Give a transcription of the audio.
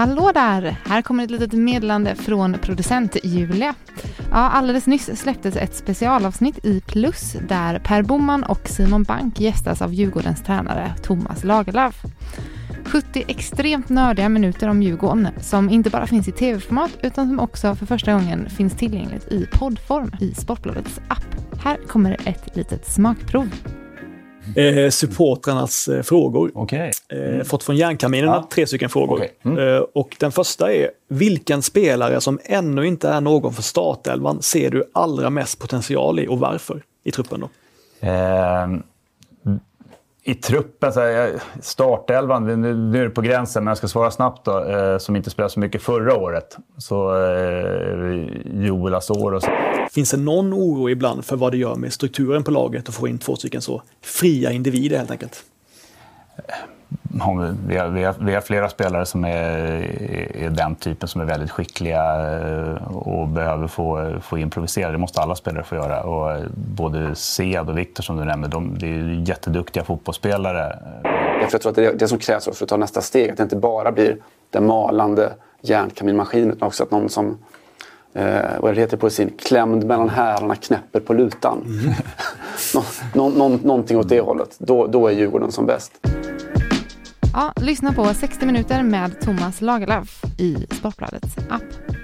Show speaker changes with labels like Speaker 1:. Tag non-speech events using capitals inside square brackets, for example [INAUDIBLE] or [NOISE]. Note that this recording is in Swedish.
Speaker 1: Hallå där! Här kommer ett litet meddelande från producent Julia. Ja, alldeles nyss släpptes ett specialavsnitt i Plus där Per Boman och Simon Bank gästas av Djurgårdens tränare Thomas Lagerlöf. 70 extremt nördiga minuter om Djurgården som inte bara finns i tv-format utan som också för första gången finns tillgängligt i poddform i Sportbladets app. Här kommer ett litet smakprov.
Speaker 2: Eh, supportrarnas eh, frågor.
Speaker 3: Okej.
Speaker 2: Eh, fått från Järnkaminerna
Speaker 3: Ja.
Speaker 2: tre stycken frågor.
Speaker 3: Okej. Mm.
Speaker 2: Eh, och den första är, vilken spelare som ännu inte är någon för startelvan ser du allra mest potential i och varför i truppen då?
Speaker 3: Ehm, I truppen, så här, startelvan, nu, nu är det på gränsen, men jag ska svara snabbt då, eh, som inte spelade så mycket förra året. Så eh, Joel Asoro.
Speaker 2: Finns det någon oro ibland för vad det gör med strukturen på laget att få in två stycken så fria individer helt enkelt?
Speaker 3: Vi har, vi, har, vi har flera spelare som är, är den typen som är väldigt skickliga eh, och behöver få, få improvisera. Det måste alla spelare få göra. Och eh, både Sead och Viktor som du nämnde, de, det är jätteduktiga fotbollsspelare.
Speaker 4: Jag tror att det är det som krävs för att ta nästa steg. Att det inte bara blir den malande järnkaminmaskinen utan också att någon som eh, vad det heter på sin klämd mellan hälarna knäpper på lutan. [LAUGHS] Nå, nå, nå, någonting åt det hållet. Då, då är Djurgården som bäst.
Speaker 1: Ja, lyssna på 60 minuter med Thomas Lagerlöf i Sportbladets app.